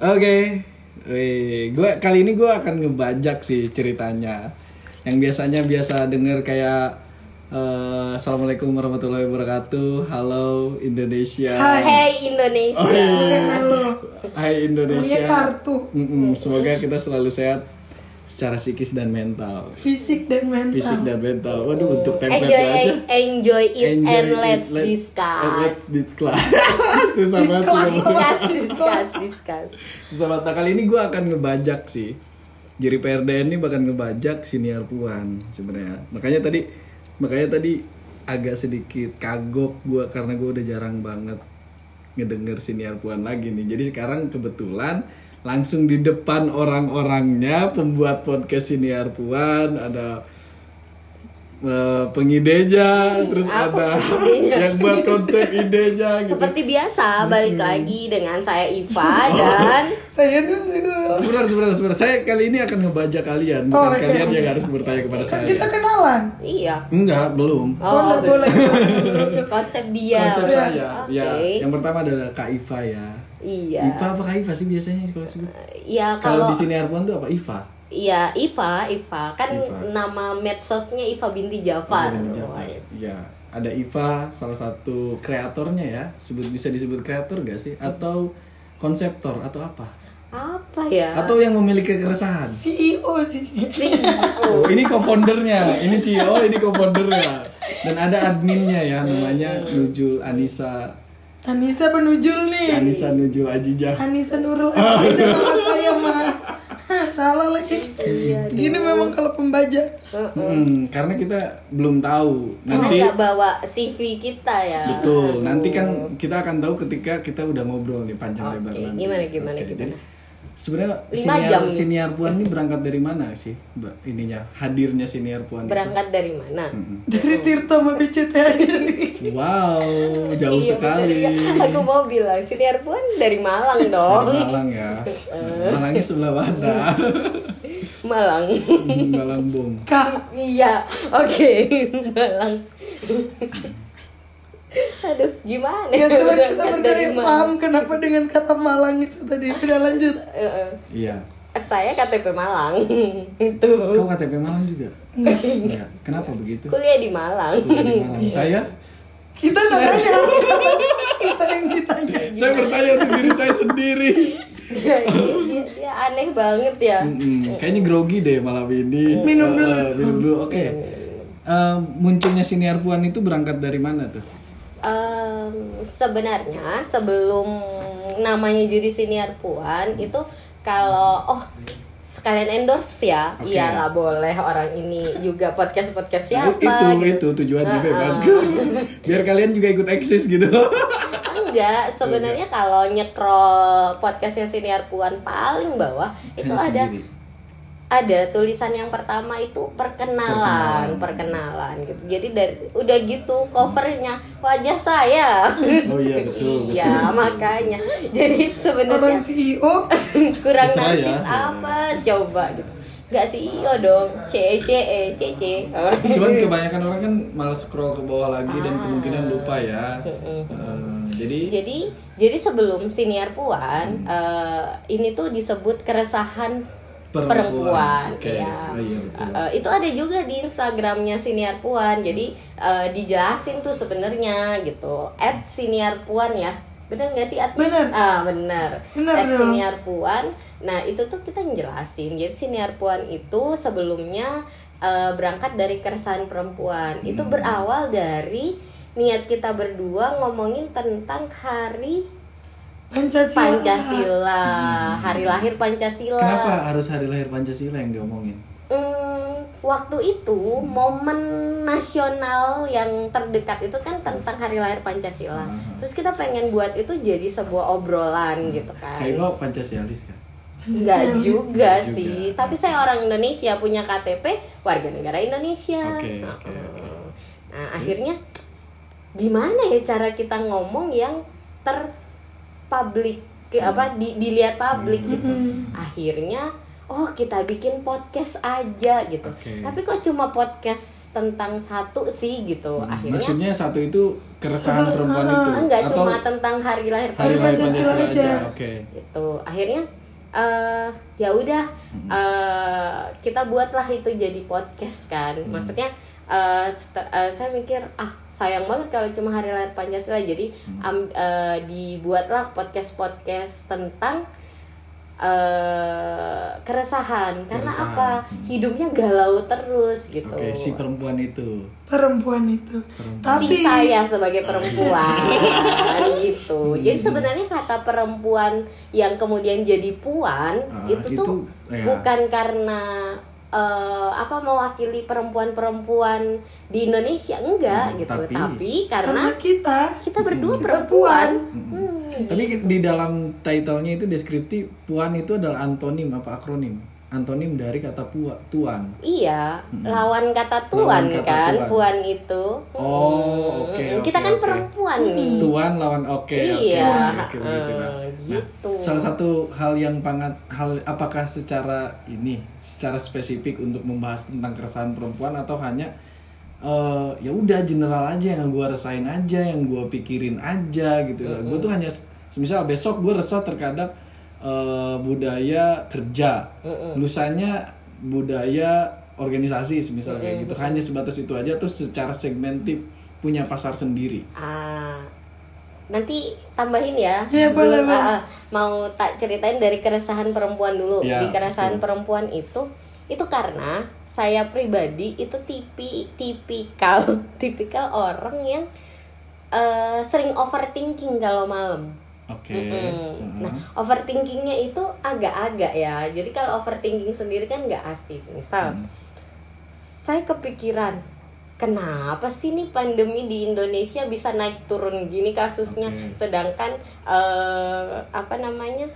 Oke, Wih, gua kali ini gua akan ngebajak sih ceritanya. Yang biasanya biasa denger kayak eh, Assalamualaikum warahmatullahi wabarakatuh, halo Indonesia, Hai Indonesia. Oh, Halo. Hai Indonesia. Punya kartu. Mm-mm, semoga kita selalu sehat secara psikis dan mental, Fisik dan mental. fisik dan mental. Waduh, untuk template Enjoy, aja. enjoy it Enjoy and it, let's let- discuss. and let's discuss. Susah banget. Discuss. discuss, discuss, discuss. Susah banget. Nah, kali ini gue akan ngebajak sih. Jadi PRDN ini bakal ngebajak siniar puan sebenarnya. Makanya tadi makanya tadi agak sedikit kagok gue karena gue udah jarang banget ngedenger siniar puan lagi nih. Jadi sekarang kebetulan langsung di depan orang-orangnya pembuat podcast siniar puan ada eh, pengidenya terus Apa ada pengidenya? yang buat konsep idenya gitu. Seperti biasa, balik lagi dengan saya Iva dan Saya Nuzul. Sebentar, sebentar, sebentar. Saya kali ini akan ngebajak kalian, bukan Oh, iya. kalian yang harus bertanya kepada Kan saya. kita kenalan. iya. Enggak, belum. Oh, Oh, boleh. konsep dia. Konsep saya. Oke. Ya, yang pertama adalah Kak Iva ya. Iya. Iva apa Kak Iva sih biasanya kalau sebut? Iya, Kalau kalau di sini Arpuan tuh apa Iva? Iya, Iva, Iva. Kan Iva. nama medsosnya Iva binti Jafar. Ada di Jawa. Wes. Ya, ada Iva salah satu kreatornya ya. Sebut bisa disebut kreator gak sih? Atau konseptor atau apa? Apa ya? Atau yang memiliki keresahan? CEO sih. Oh, ini co-foundernya, ini CEO, ini co-foundernya. Dan ada adminnya ya, namanya Nujul Anissa Anissa penujul nih. Anissa Nujul Ajijah. Anissa Nurul Aziza nama saya mas. Salah lagi. Gini memang kalau pembajak. Hmm, karena kita belum tahu nanti nggak bawa CV kita ya. betul nanti kan kita akan tahu ketika kita udah ngobrol nih panjang Oke, lebar nanti. gimana, gimana, Oke, gimana? jadi sebenarnya siniar jam nih. siniar puan ini berangkat dari mana sih mbak ininya hadirnya siniar puan itu? Berangkat dari mana? Dari Tirta sama wow jauh Iya, sekali bener. Aku mau bilang siniar puan dari Malang dong. Dari Malang ya Malangnya sebelah mana Malang. Malang bom Kak, iya, oke, Malang. Aduh, gimana? ya coba kita Malang. paham kenapa dengan kata Malang itu tadi. Udah lanjut. Iya Saya KTP Malang. Itu. kau KTP Malang juga Enggak. kenapa begitu Kuliah di Malang. Kuliah di Malang saya Kita nggak nanya. kita yang ditanya. saya bertanya untuk diri saya sendiri dia, dia, dia aneh banget ya. Mm-mm, kayaknya grogi deh malam ini. Minum dulu. eh, minum dulu. Oke. Eh, munculnya siniar puan itu berangkat dari mana tuh? Em, sebenarnya sebelum namanya jadi siniar puan itu kalau oh sekalian endorse ya Oke. iyalah boleh orang ini juga podcast podcast siapa itu gitu. itu tujuannya Heeh. memang. Biar kalian juga ikut eksis gitu. enggak sebenarnya kalau nyekrol podcastnya siniar puan paling bawah itu ada sendiri. Ada tulisan yang pertama itu perkenalan perkenalan. gitu. Jadi dari udah gitu covernya wajah saya. Oh iya betul. Iya makanya. Jadi Orang sebenarnya CEO kurang ya. narsis apa? Coba gitu. Nggak CEO dong. C C E C C. Cuman kebanyakan orang kan malah scroll ke bawah lagi dan kemungkinan lupa ya. Eh, jadi jadi jadi sebelum siniar puan eh, ini tuh disebut keresahan Perempuan. perempuan, Oke. ya. Oh, iya, betul. Eh, itu ada juga di Instagramnya siniar puan jadi eh, dijelasin tuh sebenarnya gitu at siniar puan ya bener nggak sih at Bener. ah bener Bener at dong. siniar puan nah itu tuh kita jelasin jadi siniar puan itu sebelumnya eh, berangkat dari keresahan perempuan itu Hmm. berawal dari niat kita berdua ngomongin tentang hari Pancasila. Pancasila hari lahir Pancasila kenapa harus hari lahir Pancasila yang diomongin? Hmm, waktu itu momen nasional yang terdekat itu kan tentang hari lahir Pancasila. Hmm. Terus kita pengen buat itu jadi sebuah obrolan gitu kan. Kayak Iva Pancasialis kan? Enggak juga Juga. sih. Tapi saya orang Indonesia punya KTP warga negara Indonesia. Oke, oke, Heeh. oke. Nah, akhirnya gimana ya cara kita ngomong yang terpublik apa di, dilihat publik gitu. Akhirnya oh kita bikin podcast aja gitu. Oke. tapi kok cuma podcast tentang satu sih gitu akhirnya Hmm, Maksudnya satu itu keresahan Satu, perempuan ah, itu? Enggak atau cuma tentang hari lahir hari lahir Pancasila aja. aja. Oke. gitu. Akhirnya eh ya udah eh, kita buatlah itu jadi podcast kan. Maksudnya eh, seta- eh, saya mikir ah sayang banget kalau cuma hari lahir pancasila. Jadi am- eh, dibuatlah podcast podcast tentang eh keresahan. Karena Keresahan. apa? Hidupnya galau terus gitu. Oke, si perempuan itu. perempuan itu. Tapi si saya sebagai perempuan gitu. Jadi sebenarnya kata perempuan yang kemudian jadi puan Ah, itu, itu, tuh ya. bukan karena eh, apa mewakili perempuan-perempuan di Indonesia enggak Hmm, gitu, tapi- tapi, karena karena kita kita berdua kita perempuan. Hmm. Hmm, Tapi di dalam title-nya itu deskriptif puan itu adalah antonim apa akronim? Antonim dari kata pua, tuan. Iya, lawan kata tuan Hmm. Lawan kata kan, tuan. puan itu. Oh, Hmm, oke, Kita oke, kan oke. perempuan nih. Tuan lawan oke. oke, Iya, oke, oke, begitu, nah. eh, Nah, gitu. salah satu hal yang pangat hal apakah secara ini secara spesifik untuk membahas tentang keresahan perempuan atau hanya eh, ya udah general aja yang gue rasain aja yang gue pikirin aja gitu gue tuh hanya misal besok gue resah terhadap eh, budaya kerja lusanya budaya organisasi semisal kayak gitu hanya sebatas itu aja tuh secara segmentif punya pasar sendiri Ah, nanti tambahin ya. Iya, boleh, ah, mau tak ceritain dari keresahan perempuan dulu. Ya, Di keresahan betul. perempuan itu itu karena saya pribadi itu tipi tipikal tipikal orang yang eh, sering overthinking kalau malam. Oke Mm-mm. Nah, Heeh. overthinkingnya itu agak-agak ya. Jadi kalau overthinking sendiri kan nggak asik. Misal, Hmm. saya kepikiran, kenapa sih nih pandemi di Indonesia bisa naik turun gini kasusnya, Oke. sedangkan eh, apa namanya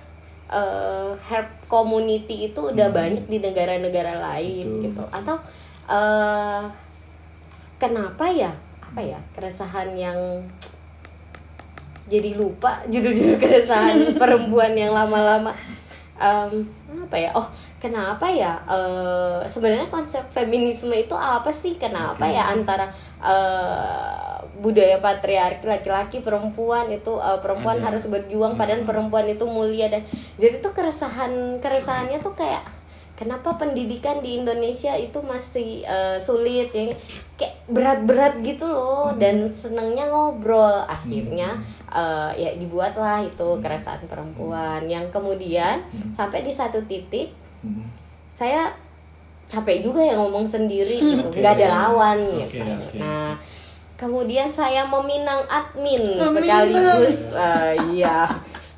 herd community itu udah banyak di negara-negara lain. Betul. gitu. Atau eh, kenapa ya? Apa ya keresahan yang jadi lupa judul-judul keresahan perempuan yang lama-lama. Em, apa ya? Oh kenapa ya? Eh, sebenarnya konsep feminisme itu apa sih? Kenapa ya antara eh, budaya patriarki laki-laki perempuan itu eh, perempuan Ada. harus berjuang padahal perempuan itu mulia dan jadi tuh keresahan keresahannya tuh kayak kenapa pendidikan di Indonesia itu masih eh, sulit? Ya kayak berat-berat gitu loh dan senengnya ngobrol. Akhirnya eh, ya dibuatlah itu keresahan perempuan. Yang kemudian sampai di satu titik Hmm. saya capek juga ya ngomong sendiri gitu. Nggak ada lawan gitu. oke. nah kemudian saya meminang admin sekaligus. Eh, iya.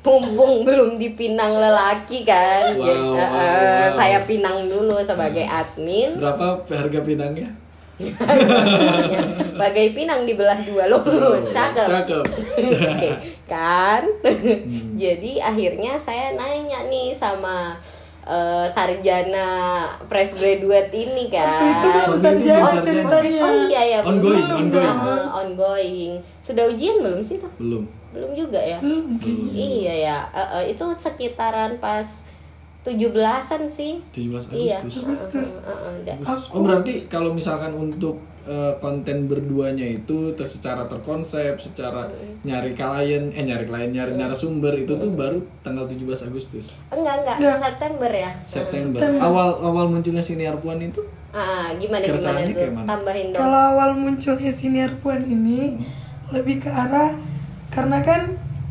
Mumpung belum dipinang lelaki kan. Wow, Jadi, wow, eh, wow. saya pinang dulu sebagai admin. Berapa harga pinangnya? bagai pinang dibelah dua loh cakep Cakep. Oke, kan Hmm. jadi akhirnya saya nanya nih sama eh, sarjana fresh graduate ini kan Waktu itu belum Oh, sarjana sarjana. ceritanya. oh iya ya belum. Ongoing, Belum, ongoing. eh, ongoing sudah ujian belum sih Pak? Belum. belum juga ya Belum iya ya eh, eh, itu sekitaran pas 17-an sih 17 Agustus. iya Agustus. Dah. Oh berarti kalau misalkan untuk eh, konten berduanya itu ter- secara terkonsep, secara nyari klien, eh nyari klien, nyari narasumber itu tuh baru tanggal 17 Agustus. enggak enggak Enggak. September ya September. September. Awal awal munculnya siniar puan itu ah gimana gimana tuh kayak mana? tambahin dong Kalau awal munculnya siniar puan ini lebih ke arah karena kan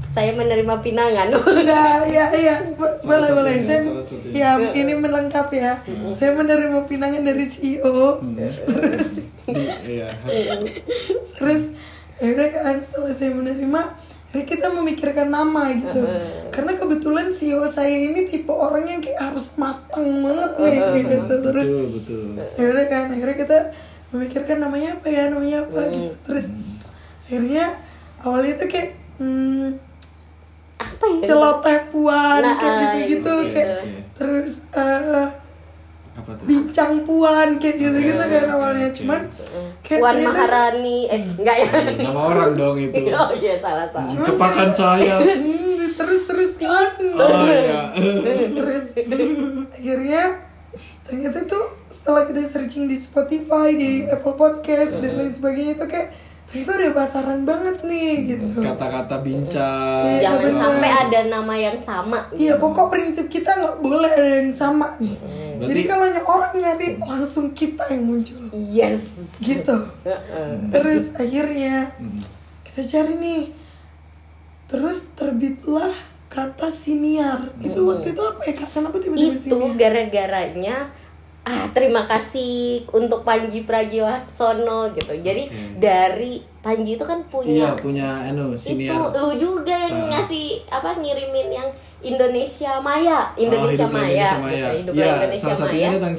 saya menerima pinangan. Udah ya ya bo- boleh boleh. saya ya ini melengkapi ya. Saya menerima pinangan dari CEO terus Di- iya. terus ya udah kan setelah saya menerima akhirnya kita memikirkan nama gitu. Karena kebetulan CEO saya ini tipe orang yang kayak harus matang banget nih gitu. Terus Betul, betul. ya udah kan akhirnya kita memikirkan namanya apa ya namanya apa gitu. Terus akhirnya awalnya tuh kayak hmm, apa ya celoteh puan Nah, kayak ah, gitu-gitu gitu. kayak terus eh, Apa tuh? bincang puan kayak gitu-gitu kan awalnya cuman kayak Puan ternyata- Maharani eh enggak ya Nama orang dong itu. oh iya salah salah Kepakan saya. Hmm, terus terus kan Oh iya. terus akhirnya ternyata tuh setelah kita searching di Spotify di Apple Podcast dan lain sebagainya itu kayak ternyata udah pasaran banget nih gitu Kata-kata bincang. Iya, Jangan benar. sampai ada nama yang sama. Iya pokok prinsip kita nggak boleh ada yang sama nih. Jadi Berarti- kalau ny- orang nyari langsung kita yang muncul Yes. gitu. Heeh. Terus akhirnya kita cari nih. Terus terbitlah kata siniar. Itu waktu itu apa ya kak? Kenapa tiba-tiba itu siniar? gara-garanya ah terima kasih untuk Panji Pragiwaksono gitu jadi dari Panji itu kan punya Iya punya anu itu lu juga yang Ah. ngasih apa ngirimin yang Indonesia Maya Indonesia Oh, Maya Indonesia Maya. gitu Iya, Indonesia salah Maya tentang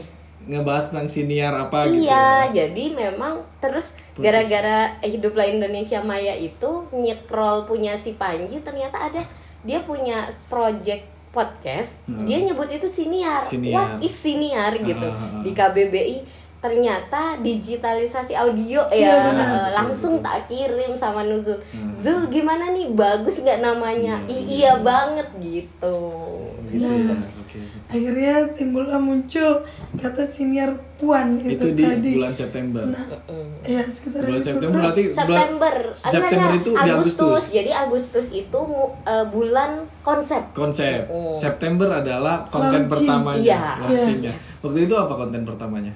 ngebahas tentang siniar apa gitu. Iya, jadi memang terus gara-gara hiduplah Indonesia Maya itu nyekrol punya si Panji ternyata ada dia punya project podcast, dia nyebut itu siniar. Hmm. Siniar. What is siniar gitu Ah, ah, ah. di KBBI ternyata digitalisasi audio Iya, ya benar. langsung tak kirim sama Nuzul. Hmm. Zul gimana nih bagus nggak namanya? I- iya banget gitu. Gitu, Nah. oke. Akhirnya timbullah muncul kata siniar puan itu, Itu di tadi. bulan September. Nah, ya sekitar Bulan itu September terus. berarti bulan- September, September Enggak, itu enggak, di Agustus. Agustus. Jadi Agustus itu eh, bulan konsep. Konsep. September adalah konten Launching. pertamanya. Iya. launchingnya. Yes. Waktu itu apa konten pertamanya?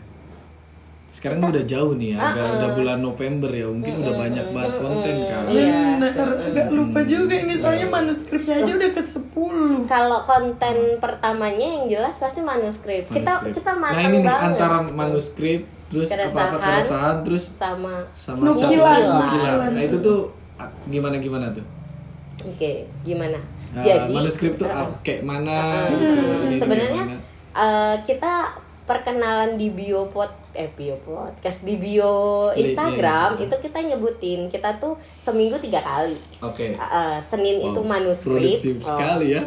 Sekarang udah jauh nih ya, udah, udah bulan November ya, mungkin udah banyak banget konten kan. Iya. Benar, agak lupa juga ini soalnya manuskripnya aja udah ke 10 Kalau konten pertamanya yang jelas pasti manuskrip. Kita Manuskrip. kita Nah matang ini nih banget. antara manuskrip, terus apa apa Keresahan. keresahan, terus sama sama Nukilan. Nah itu tuh ah, gimana gimana tuh? Oke, gimana? Nah, Jadi manuskrip tuh uh, kayak mana? Gitu, ini sebenarnya gimana? eh, kita perkenalan di bio pod eh bio podcast di bio Instagram iya. itu kita nyebutin kita tuh seminggu tiga kali Oke. Eh, eh, Senin itu Wow, manuskrip produktif Oh, sekali ya.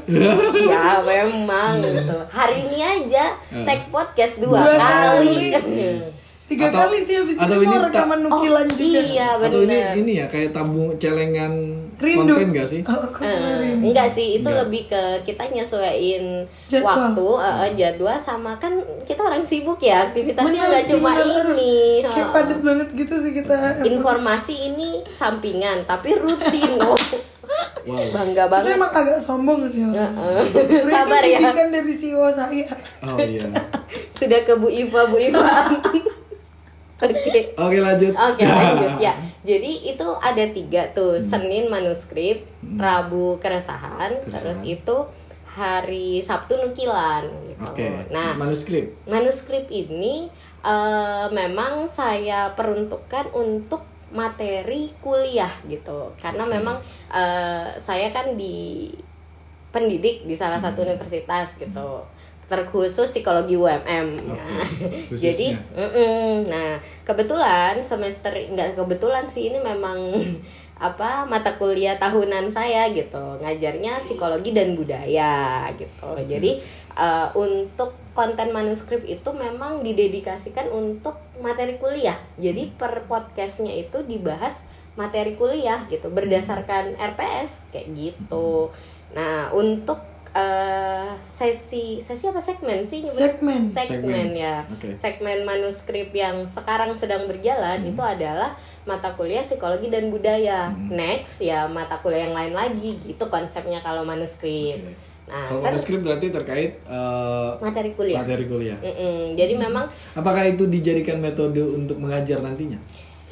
ya memang gitu hari ini aja Eh. tag podcast dua, Dua kali, kali. Tiga Atau- kali sih habis atau ini ini mau tak- rekaman nukilan Oh, juga iya Atau ini ini ya kayak tabung celengan Rindu konten gak sih? Oh, kok Eh, rindu. enggak sih itu Enggak. lebih ke kita nyesuaiin Jadwal. waktu eh, jadwal sama kan kita orang sibuk ya aktivitasnya nggak cuma bener. ini Kayak padat banget gitu sih kita informasi ini sampingan tapi rutin oh Wow. bangga Kita banget emang agak sombong sih orang Heeh. Sebenarnya sabar itu ya didikan dari CEO saya Oh iya. sudah ke Bu Iva Bu Iva oke Oke lanjut. Oke lanjut ya. Jadi itu ada tiga tuh Senin manuskrip, Rabu keresahan, Keresahan. terus itu hari Sabtu nukilan. Gitu. Oke. Nah manuskrip. manuskrip ini eh, memang saya peruntukkan untuk materi kuliah gitu karena memang eh, saya kan di pendidik di salah satu universitas gitu terkhusus psikologi UMM Nah, khususnya. jadi mm-mm. nah kebetulan semester nggak kebetulan sih ini memang apa mata kuliah tahunan saya gitu. Ngajarnya psikologi dan budaya gitu. Jadi eh, untuk konten manuskrip itu memang didedikasikan untuk materi kuliah. Jadi per podcastnya itu dibahas materi kuliah gitu berdasarkan RPS kayak gitu. Nah untuk eh, sesi sesi apa segmen sih? Segmen. segmen Segmen. ya Oke. segmen manuskrip yang sekarang sedang berjalan Hmm. itu adalah mata kuliah psikologi dan budaya Hmm. next ya mata kuliah yang lain lagi gitu konsepnya kalau manuskrip Oke. nah Kalau manuskrip berarti terkait eh, materi kuliah materi kuliah. Mm-mm. jadi memang Apakah itu dijadikan metode untuk mengajar nantinya?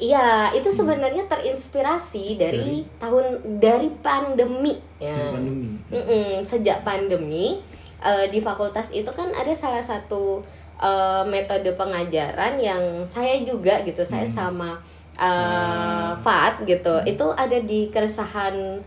Iya, itu sebenarnya terinspirasi dari, tahun dari pandemi ya. Dari pandemi. Mm-mm, sejak pandemi eh, di fakultas itu kan ada salah satu eh, metode pengajaran yang saya juga gitu, saya Hmm. sama eh, Fat gitu, itu ada di keresahan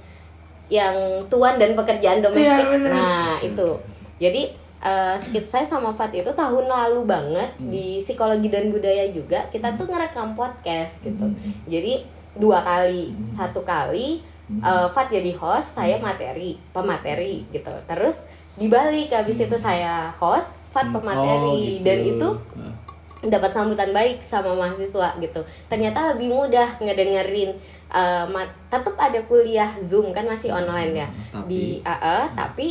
yang tuan dan pekerjaan domestik. Benar. nah itu, jadi eh, skit saya sama Fat itu tahun lalu banget Hmm. di psikologi dan budaya juga kita tuh ngerekam podcast gitu, Hmm. jadi dua kali, satu kali eh, Fat jadi host, saya materi, pemateri gitu. Terus dibalik habis itu saya host, Fat pemateri. Oh, gitu. dan itu Nah, dapat sambutan baik sama mahasiswa gitu. Ternyata lebih mudah ngedengerin eh, mat- tetap ada kuliah Zoom kan masih online ya. Hmm, Tapi- di AA tapi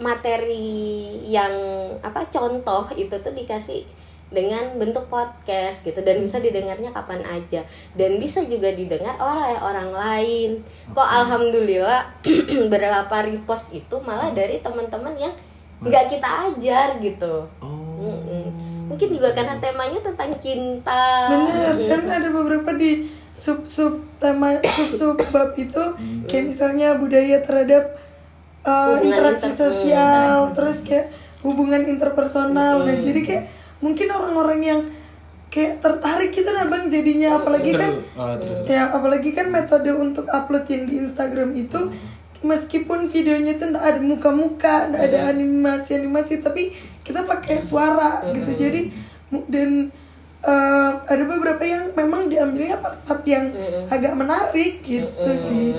materi yang apa contoh itu tuh dikasih dengan bentuk podcast gitu. Dan bisa didengarnya kapan aja. Dan bisa juga didengar oleh orang lain. Kok alhamdulillah beberapa repost itu malah dari teman-teman yang nggak kita ajar gitu. Oh. Mungkin juga karena temanya tentang cinta. Bener, kan ada beberapa di sub-sub tema sub-sub bab itu. Kayak misalnya budaya terhadap uh, Hubungan interaksi inter- sosial, terus kayak hubungan interpersonal. Nah, jadi kayak mungkin orang-orang yang kayak tertarik gitu nah Bang jadinya. Apalagi kan terus. ya apalagi kan metode untuk upload yang di Instagram itu meskipun videonya itu nggak ada muka-muka, nggak ada animasi-animasi, tapi kita pakai suara gitu. Jadi dan eh, ada beberapa yang memang diambilnya part-part yang agak menarik gitu sih.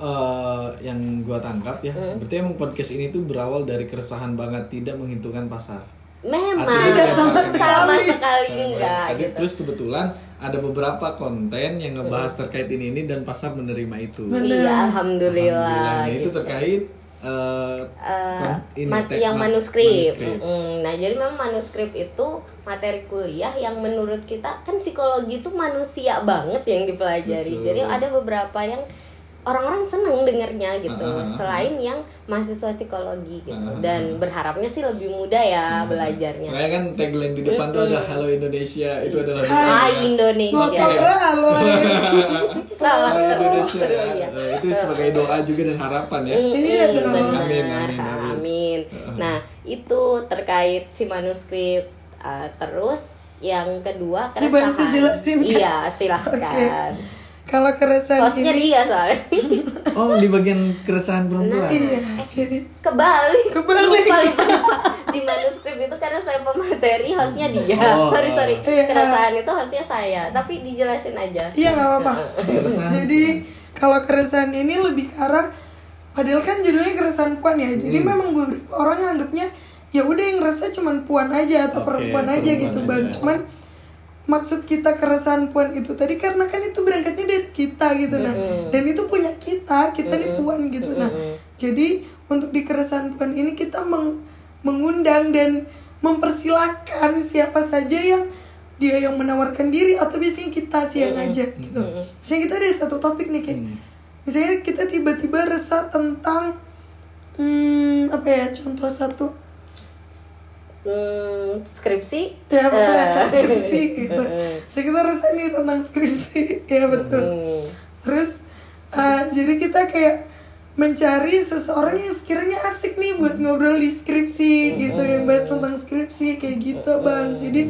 Eh, yang gua tangkap ya, berarti emang podcast ini tuh berawal dari keresahan banget tidak menghitungkan pasar. memang Artinya Tidak sama sama sekali. sekali Sama enggak Tapi gitu terus kebetulan ada beberapa konten yang ngebahas terkait ini ini dan pasar menerima itu. iya alhamdulillah Alhamdulillah. Itu gitu. terkait kon- ini, mat- tek- yang ma- manuskrip. manuskrip. Mm-mm. Nah, jadi memang manuskrip itu materi kuliah yang menurut kita kan psikologi itu manusia banget yang dipelajari. Betul. Jadi ada beberapa yang orang-orang seneng dengernya gitu. Ah, ah. Selain yang mahasiswa psikologi gitu. Dan berharapnya sih lebih mudah ya belajarnya. Makanya kan tagline di depan tuh ada Halo Indonesia itu adalah Hai Ngokok Indonesia. ya halo. Selamat. Indonesia ya. Eh, itu sebagai doa juga dan harapan ya. Iya. Amin, amin, amin. amin. Nah, itu terkait si manuskrip. Uh, terus yang kedua keresahan. Dibantu jelasin? Iya, silahkan. Kalau keresahan Hostnya ini dia soalnya. Oh, di bagian keresahan perempuan. iya, jadi Kebalik. Kebalik. Di manuskrip itu karena saya pemateri, hostnya dia. Oh. sorry, sorry. Iya. Keresahan itu hostnya saya. Tapi dijelasin aja. iya nggak apa-apa. Keresahan. Jadi kalau keresahan ini lebih ke arah padahal kan judulnya keresahan puan ya. Jadi memang beberapa orang nganggapnya ya udah yang resah cuman puan aja atau Oke, perempuan aja perempuan gitu aja. bang. Cuman maksud kita keresahan puan itu tadi karena kan itu berangkatnya dari kita gitu nah. Dan itu punya kita kita nih puan gitu nah. Jadi untuk di keresahan puan ini kita meng- mengundang dan mempersilahkan siapa saja yang dia yang menawarkan diri atau biasanya kita sih yang ngajak gitu. Misalnya kita ada satu topik nih kayak misalnya kita tiba-tiba resah tentang hmm, apa ya contoh satu Hmm, skripsi. ya Eh. skripsi. Gitu. Saya kita nih tentang skripsi. Ya betul. Hmm. terus uh, jadi kita kayak mencari seseorang yang sekiranya asik nih buat ngobrol di skripsi gitu yang bahas tentang skripsi kayak gitu bang. Jadi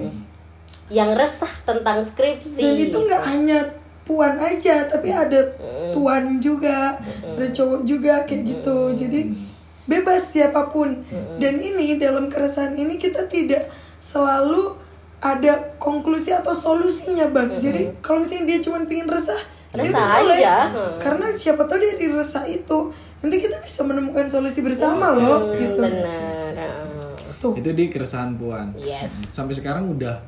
yang resah tentang skripsi. dan itu nggak hanya puan aja tapi ada tuan juga ada cowok juga kayak gitu. Jadi bebas siapa pun dan ini dalam keresahan ini kita tidak selalu ada konklusi atau solusinya bang jadi kalau misalnya dia cuma pingin resah ya Resah boleh. aja. Hmm. karena siapa tahu dari resah itu nanti kita bisa menemukan solusi bersama loh Hmm, gitu benar. tuh Itu di keresahan puan. Yes. Sampai sekarang udah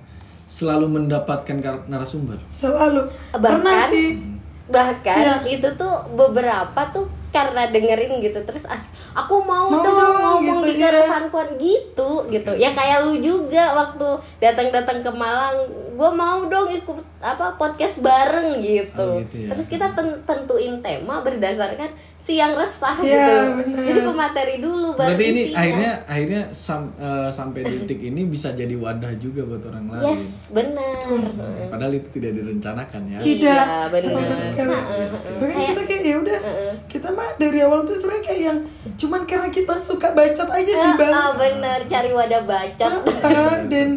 selalu mendapatkan narasumber. selalu Bahkan pernah sih bahkan Iya. itu tuh beberapa tuh karena dengerin gitu terus as aku mau, Mau dong dong, ngomong gitu, di iya. keresahan puan gitu gitu ya kayak lu juga waktu datang-datang ke Malang gue mau dong ikut apa podcast bareng gitu, Oh, gitu ya. terus kita ten- tentuin tema berdasarkan si yang resah Iya, gitu bener. jadi pemateri dulu baru Berarti ini isinya. akhirnya akhirnya sam- eh, sampai detik ini bisa jadi wadah juga buat orang lain. yes benar Padahal itu tidak direncanakan ya. tidak Iya, bener. sama sekali Heeh, bahkan kita kayak ya udah kita mah dari awal tuh sebenarnya kayak yang cuman karena kita suka bacot aja sih bang ah, bener cari wadah bacot Ah, dan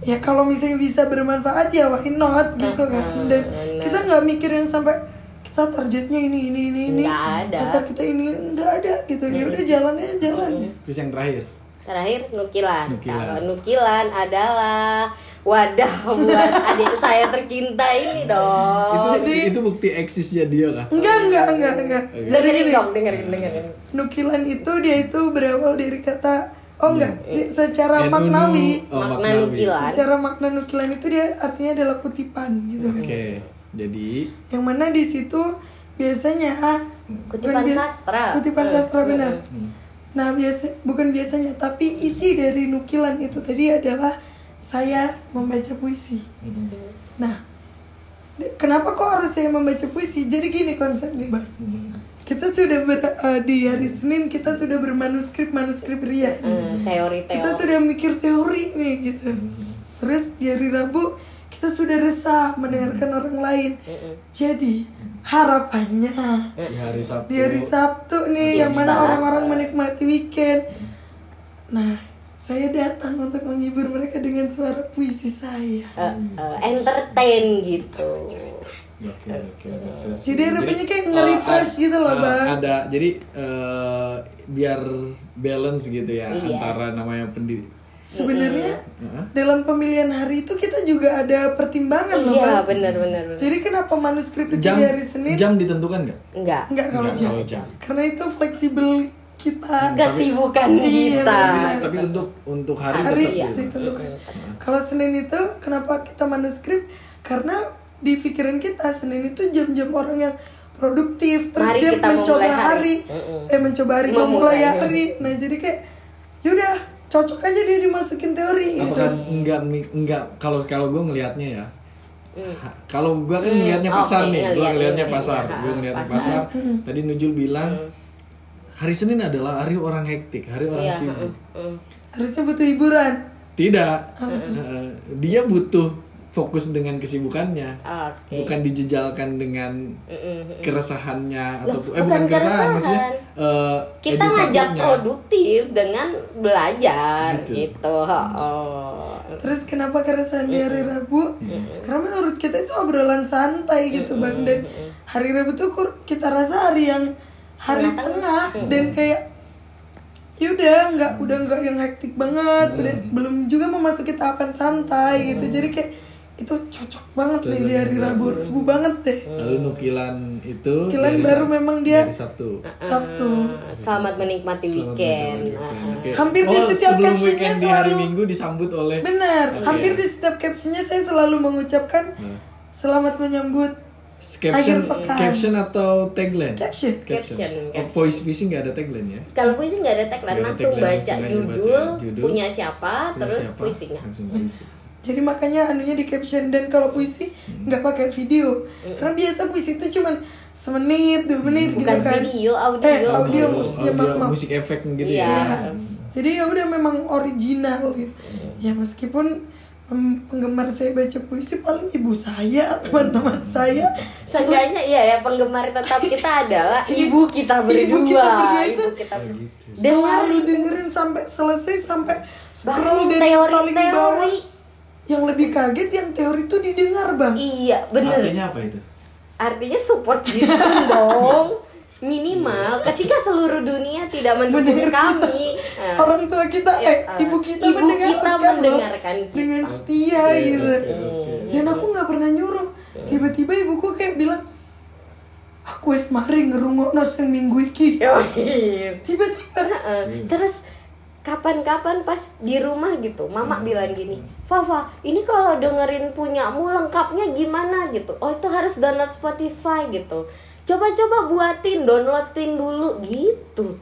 ya kalau misalnya bisa bermanfaat ya why not gitu kan dan kita nggak mikir yang sampai kita targetnya ini ini ini ini Nggak ada. pasar kita ini nggak ada gitu ya udah jalan aja jalan Terus yang terakhir. Terakhir nukilan. Nukilan. Kalau nukilan adalah wadah buat adik saya tercinta ini dong. itu itu bukti eksisnya dia kah? enggak enggak enggak enggak jadi dengerin dong, dengerin, dengerin. nukilan itu dia itu berawal dari kata oh enggak di- secara NU. maknawi Oh, Makna maknawi. nukilan. secara makna nukilan itu dia artinya adalah kutipan gitu kan Oke. Jadi yang mana di situ biasanya Kutipan bukan bi- sastra. kutipan sastra benar Nah biasa bukan biasanya tapi isi dari nukilan itu tadi adalah saya membaca puisi. Nah de- kenapa kok harus saya membaca puisi? Jadi gini konsepnya bang. Kita sudah ber, eh, di hari Senin kita sudah bermanuskrip manuskrip ria. nih. Eh, teori-teori Kita sudah mikir teori nih gitu. Terus di hari Rabu kita sudah resah mendengarkan orang lain. Jadi harapannya Di hari Sabtu. di hari Sabtu nih yang mana orang-orang menikmati weekend. Nah, saya datang untuk menghibur mereka dengan suara puisi saya. Eh, eh, entertain gitu Oke, oke, oke. Jadi harapannya kayak eh, nge-refresh ad- gitu loh, eh, Bang. Ada jadi eh, biar balance gitu ya Yes. antara namanya pendiri. Sebenarnya Heeh. dalam pemilihan hari itu kita juga ada pertimbangan loh, iya Bang. benar benar benar Jadi kenapa manuskrip itu Jam di hari Senin? jam ditentukan nggak? enggak Enggak kalau Enggak, jam. kalau jam. Karena itu fleksibel kita. kesibukan Iya, kita benar. Tapi untuk untuk hari, hari tetap Iya. gitu. ditentukan. Kalau Senin itu kenapa kita manuskrip? Karena di pikiran kita Senin itu jam-jam orang yang produktif, terus Mari dia kita mencoba hari. hari, eh mencoba hari Memulai memulai hari. hari. Nah jadi kayak yaudah cocok aja dia dimasukin teori gitu. Apakah enggak mi- enggak kalau kalau gue ngelihatnya ya. ha- Kalau gue kan Hmm, ngelihatnya pasar oke, nih, gue ngelihatnya pasar, gue ngelihatnya Pasar. pasar. Tadi Nujul bilang hari Senin adalah hari orang hektik, hari orang Iya, sibuk. mm. Harusnya butuh hiburan. Tidak, Eh, dia butuh fokus dengan kesibukannya, oke. Bukan dijejalkan dengan keresahannya atau eh bukan keresahan, keresahan. maksudnya eh, kita ngajak produktif dengan belajar Gitu. gitu, Oh. Terus kenapa keresahan di hari Rabu? Karena menurut kita itu obrolan santai gitu bang. Dan hari Rabu tuh kita rasa hari yang hari tengah. Dan kayak yaudah nggak udah nggak yang hektik banget. Udah belum juga memasuki tahapan santai gitu. Jadi kayak itu cocok banget nih di hari Rabu Rabu banget deh Lalu nukilan itu Nukilan dari baru memang dia- dari Sabtu. Sabtu selamat menikmati weekend Oke. Hampir di Oh, setiap sebelum captionnya weekend di hari selalu- Minggu disambut oleh benar hampir di setiap captionnya saya selalu mengucapkan selamat menyambut caption Akhir pekan. caption atau tagline? caption Caption, Oh, voice phishing nggak ada tagline ya? kalau puisi nggak ada tagline ada langsung tagline, baca langsung judul, baca judul, punya siapa Punya terus siapa? puisinya Langsung puisi. Jadi makanya anunya di caption dan kalau puisi nggak pakai video. Karena biasa puisi itu cuman semenit, dua menit gitu bukan kan. video audio Eh, audio Oh, maksudnya audio, maaf, maaf. musik efek gitu Iya. ya. Ya. Jadi ya udah memang original gitu. Ya meskipun penggemar saya baca puisi paling ibu saya, teman-teman saya. Seenggaknya iya ya penggemar tetap kita adalah ibu kita berdua. Ibu kita berdua itu Ibu kita Oh, gitu. Selalu dengerin sampai selesai sampai scroll Bahkan dari yang paling teori-teori. bawah. Yang lebih kaget yang teori itu didengar bang. Iya bener. Artinya apa itu? Artinya support system dong. Minimal ketika seluruh dunia tidak mendukung kami. nah, orang tua kita Ya, eh uh, ibu kita ibu mendengarkan, kita loh, mendengarkan kita. dengan setia gitu dan aku nggak pernah nyuruh tiba-tiba ibuku kayak bilang aku wis mari ngerungokno sing minggu iki tiba-tiba Heeh. Terus kapan-kapan pas di rumah gitu, mama bilang gini, Fafa, ini kalau dengerin punyamu lengkapnya gimana gitu? Oh itu harus download Spotify gitu. Coba-coba buatin, downloadin dulu gitu,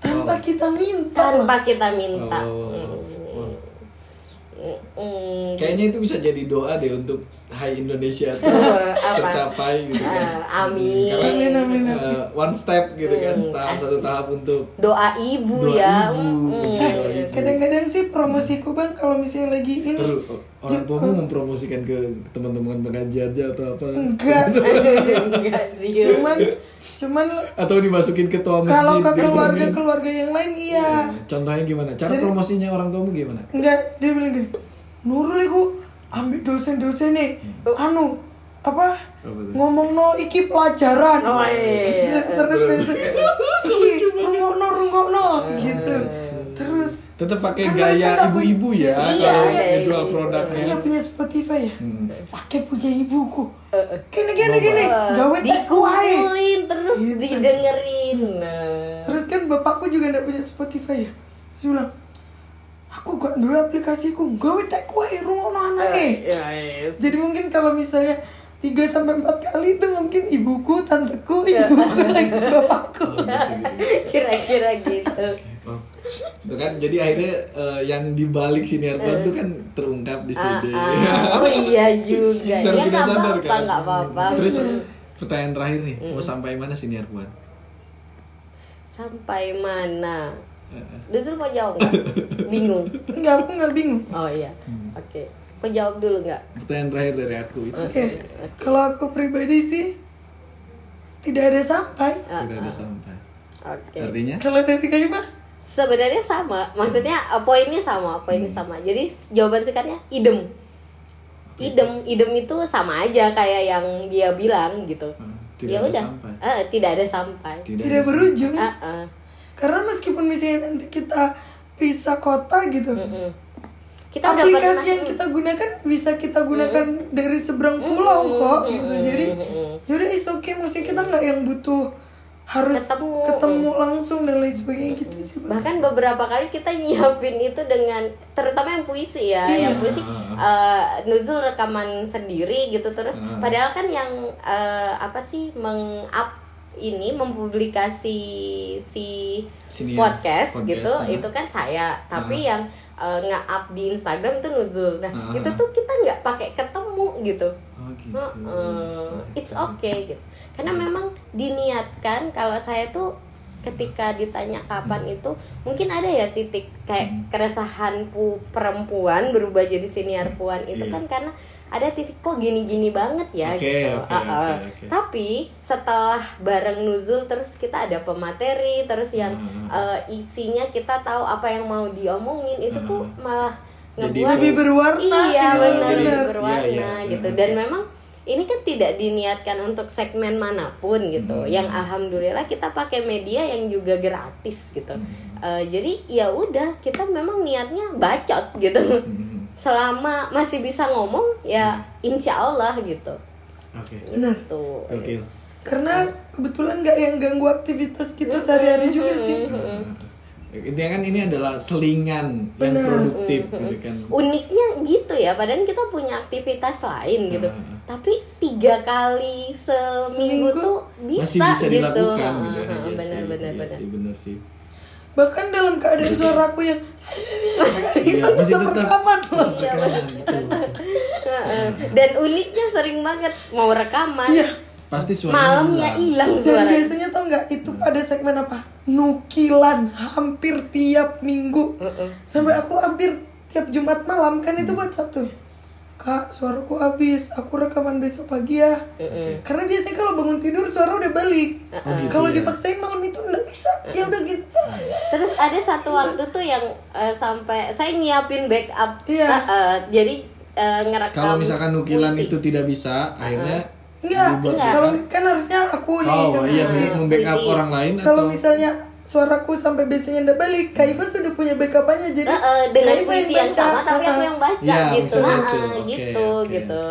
tanpa kita minta tanpa kita minta. Oh. Mm, Kayaknya itu bisa jadi doa deh untuk Hai Indonesia Eh, tercapai gitu kan. Eh, amin. Karena Amin, amin, eh, one step gitu kan, Hmm, tahap satu tahap untuk Doa ibu Doa ya. ibu, Mm. ibu. kadang-kadang sih promosiku bang kalau misalnya lagi ini Terus, orang tuamu mempromosikan ke teman-teman pengajiannya atau apa? enggak Enggak sih. cuman cuman Atau dimasukin ke toa masjid? kalau ke diomongin. keluarga keluarga yang lain iya Contohnya gimana? Cara Jadi- promosinya orang tuamu gimana? Enggak, dia bilang gini, Nurul iku ambil dosen-dosen nih, anu apa tuh? ngomong no iki pelajaran, Oh, iya. terus terus iki rungokno rungokno gitu, terus Tetap pakai Kan gaya ibu-ibu ya Iya, kalau iya, ngejual iya. produknya. kan punya Spotify ya, Hmm. pakai punya ibuku, Eh, gini gini gini, gawe dikumpulin terus Gitu. didengerin Nah. Terus kan bapakku juga nggak punya Spotify ya, terus bilang, aku gak dua aplikasiku, gawe tek wae rungokno anake. Ya, yes. Jadi mungkin kalau misalnya 3 sampai 4 kali itu mungkin ibuku, tanteku ibuku lagi bapakku kira-kira gitu itu kan jadi akhirnya eh, yang dibalik siniar puan itu kan terungkap di Ah, CD. ah. oh iya juga. Ya nggak apa-apa kan? nggak apa-apa. Terus pertanyaan terakhir nih, mau sampai mana siniar puan? sampai mana? Eh, eh. Duzul mau jawab nggak? Bingung. Enggak aku nggak bingung. Oh iya. Hmm. oke. Mau jawab dulu nggak? Pertanyaan terakhir dari aku itu oke. Kalau aku pribadi sih tidak ada sampai. Tidak ada sampai. oke. Artinya? kalau dari kayu mah sebenarnya sama maksudnya uh, poinnya sama poinnya Hmm. sama. Jadi jawaban singkatnya idem. Idem idem itu sama aja kayak yang dia bilang gitu. Hmm, tidak ya ada udah. sampai. Eh, tidak ada sampai. Tidak berujung. Ah, ah. karena meskipun misalnya nanti kita pisah kota gitu Mm-mm. kita udah aplikasi pernah yang kita gunakan bisa kita gunakan dari seberang pulau kok gitu. Jadi yaudah is okay. Maksudnya kita nggak yang butuh harus Ketemu. ketemu, langsung dan lain sebagainya gitu sih Bang. bahkan beberapa kali kita nyiapin itu dengan terutama yang puisi ya Iya. yang puisi eh, Nuzul rekaman sendiri gitu terus padahal kan yang eh, apa sih meng-up ini mempublikasi si Sini ya, podcast, podcast, gitu ah. itu kan saya tapi yang eh, nge-up di Instagram itu Nuzul nah Ah. itu tuh kita nggak pakai ketemu gitu Oh gitu. Heeh. it's okay gitu karena memang diniatkan kalau saya tuh ketika ditanya kapan itu mungkin ada ya titik kayak keresahan pu perempuan berubah jadi senior puan itu Iya. kan karena ada titik kok gini-gini banget ya Oke, gitu oke, Heeh. oke, oke. tapi setelah bareng nuzul terus kita ada pemateri terus yang eh, isinya kita tahu apa yang mau diomongin itu tuh malah Jadi ngebuat lebih berwarna iya gitu. benar Jadi- lebih iya, berwarna iya, gitu iya. dan memang ini kan tidak diniatkan untuk segmen mana pun gitu Hmm. yang alhamdulillah kita pakai media yang juga gratis gitu Hmm. Eh, jadi ya udah kita memang niatnya bacot gitu Hmm. selama masih bisa ngomong ya insya Allah gitu Oke. benar tuh Oke. karena kebetulan nggak yang ganggu aktivitas kita sehari-hari juga sih Intinya kan ini adalah selingan yang Benar. produktif gitu kan. uniknya gitu ya padahal kita punya aktivitas lain gitu Hmm. tapi tiga kali seminggu, Seminggu tuh Masih bisa, bisa gitu dilakukan gitu. Heeh, Iya sih, benar benar iya benar sih, benar sih. bahkan dalam keadaan suaraku yang kita Iya, masih tetap rekaman loh Iya. Heeh. dan uniknya sering banget mau rekaman iya Pasti suara malamnya hilang. dan suara biasanya tau nggak itu pada segmen apa? Nukilan hampir tiap minggu. Sampai aku hampir tiap Jumat malam kan itu buat Sabtu. Kak suaraku habis aku rekaman besok pagi ya. Karena biasanya kalau bangun tidur suara udah balik. Gitu kalau ya. dipaksain malam itu nggak bisa. Ya udah gini. Terus ada satu waktu tuh yang eh, sampai saya nyiapin backup. Iya. Eh, eh, jadi eh, ngerekam Kalau misalkan nukilan puisi. itu tidak bisa, akhirnya Enggak, dibuat Enggak. kalau kan harusnya aku nih Oh yang iya, membackup orang lain kalau atau misalnya suaraku sampai besoknya ndak balik Kak Iva sudah punya backupannya jadi Eh, eh, dengan Kak puisi yang baca. sama tapi aku yang baca Iya, gitu. Nah, gitu. Oke, gitu oke, gitu.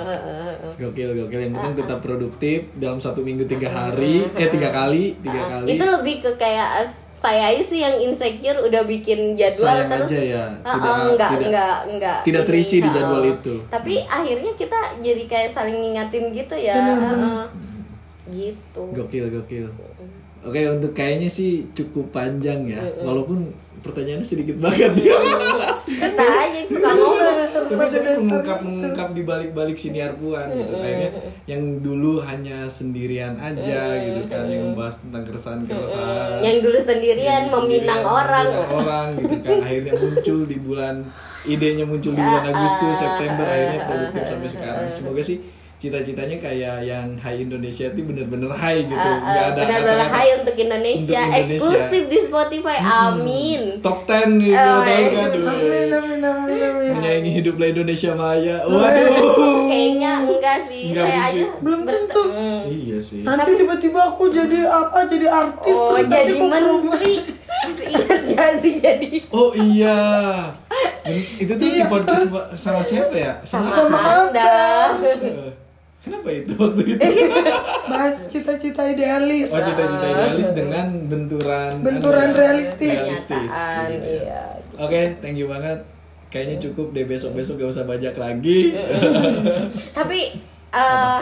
Gokil gokil. Yang penting tetap produktif dalam satu minggu tiga hari. Eh tiga kali tiga kali. Itu lebih ke kayak saya aja sih yang insecure udah bikin jadwal Sayang terus aja ya, Ah, tidak- ah, enggak tidak- enggak enggak tidak ini, terisi di ah, jadwal itu. tapi akhirnya kita jadi kayak saling ngingatin gitu ya. Benar, ah, benar. ah. gitu. Gokil gokil. Oke untuk kayaknya sih cukup panjang ya. Walaupun pertanyaannya sedikit banget ya kita aja yang suka ngomong. Benar, tapi dasarnya mengungkap mengungkap di balik balik siniar puan gitu kayaknya yang dulu hanya sendirian aja gitu kan yang membahas tentang keresahan keresahan yang dulu sendirian meminang orang. orang gitu kan. Akhirnya muncul di bulan idenya muncul di bulan Agustus September akhirnya produktif sampai sekarang. semoga sih cita-citanya kayak yang High Indonesia itu bener-bener high gitu. Ah, nggak ada benar-benar kata-kata high untuk Indonesia, Untuk Indonesia. eksklusif di Spotify amin. top 10 gitu Oh, tahu iya. kan Amin amin amin amin. menyayangi hiduplah Indonesia Maya. Waduh. Kayaknya enggak sih. Enggak saya mungkin. aja Belum tentu. iya sih. Nanti tiba-tiba aku jadi apa? Jadi artis oh terus nanti jadi aku menteri. Masih ingat gak sih jadi? Oh iya. Itu tuh di Iya, podcast terus- sama siapa ya? Sama, Sama anda kenapa itu waktu itu Bahas cita-cita idealis. Oh cita-cita idealis dengan benturan Benturan realistis. Kenyataan, gitu ya. iya. Oke, thank you banget. Kayaknya cukup deh besok-besok gak usah bajak lagi. tapi eh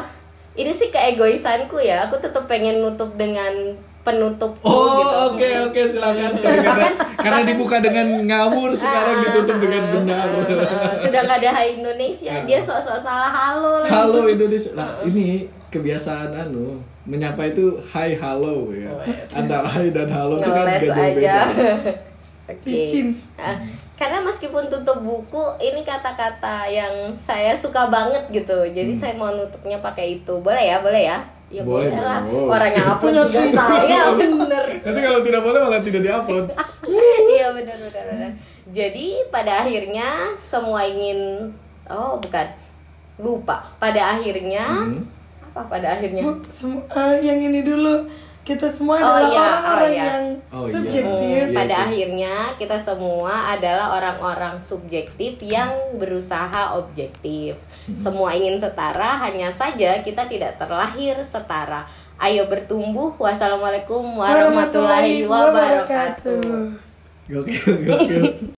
ini sih keegoisanku ya aku tetap pengen nutup dengan penutup Oh gitu. oke oke silakan karena, karena dibuka dengan ngawur sekarang ditutup dengan benar. Eh, sudah nggak ada Hai Indonesia dia sok-sok salah halo. Halo Indonesia. Nah ini kebiasaan anu menyapa itu hai halo ya. Antara hai dan halo itu kan beda aja Oke. Licin. Ah, karena meskipun tutup buku ini kata-kata yang saya suka banget gitu jadi saya mau nutupnya pakai itu boleh ya boleh ya ya Boleh, boleh, lah boleh. orang yang upload Punya juga kita. saya bener Nanti kalau tidak boleh malah tidak diupload. iya benar benar benar jadi pada akhirnya semua ingin oh bukan lupa pada akhirnya Hmm. apa pada akhirnya Bu, semu- eh, yang ini dulu kita semua Oh, adalah iya, orang-orang oh, iya. yang Oh, iya. subjektif. Iya, pada itu. akhirnya kita semua adalah orang-orang subjektif yang berusaha objektif. Semua ingin setara, hanya saja kita tidak terlahir setara. Ayo bertumbuh. Wassalamualaikum warahmatullahi wabarakatuh. Gokil gokil.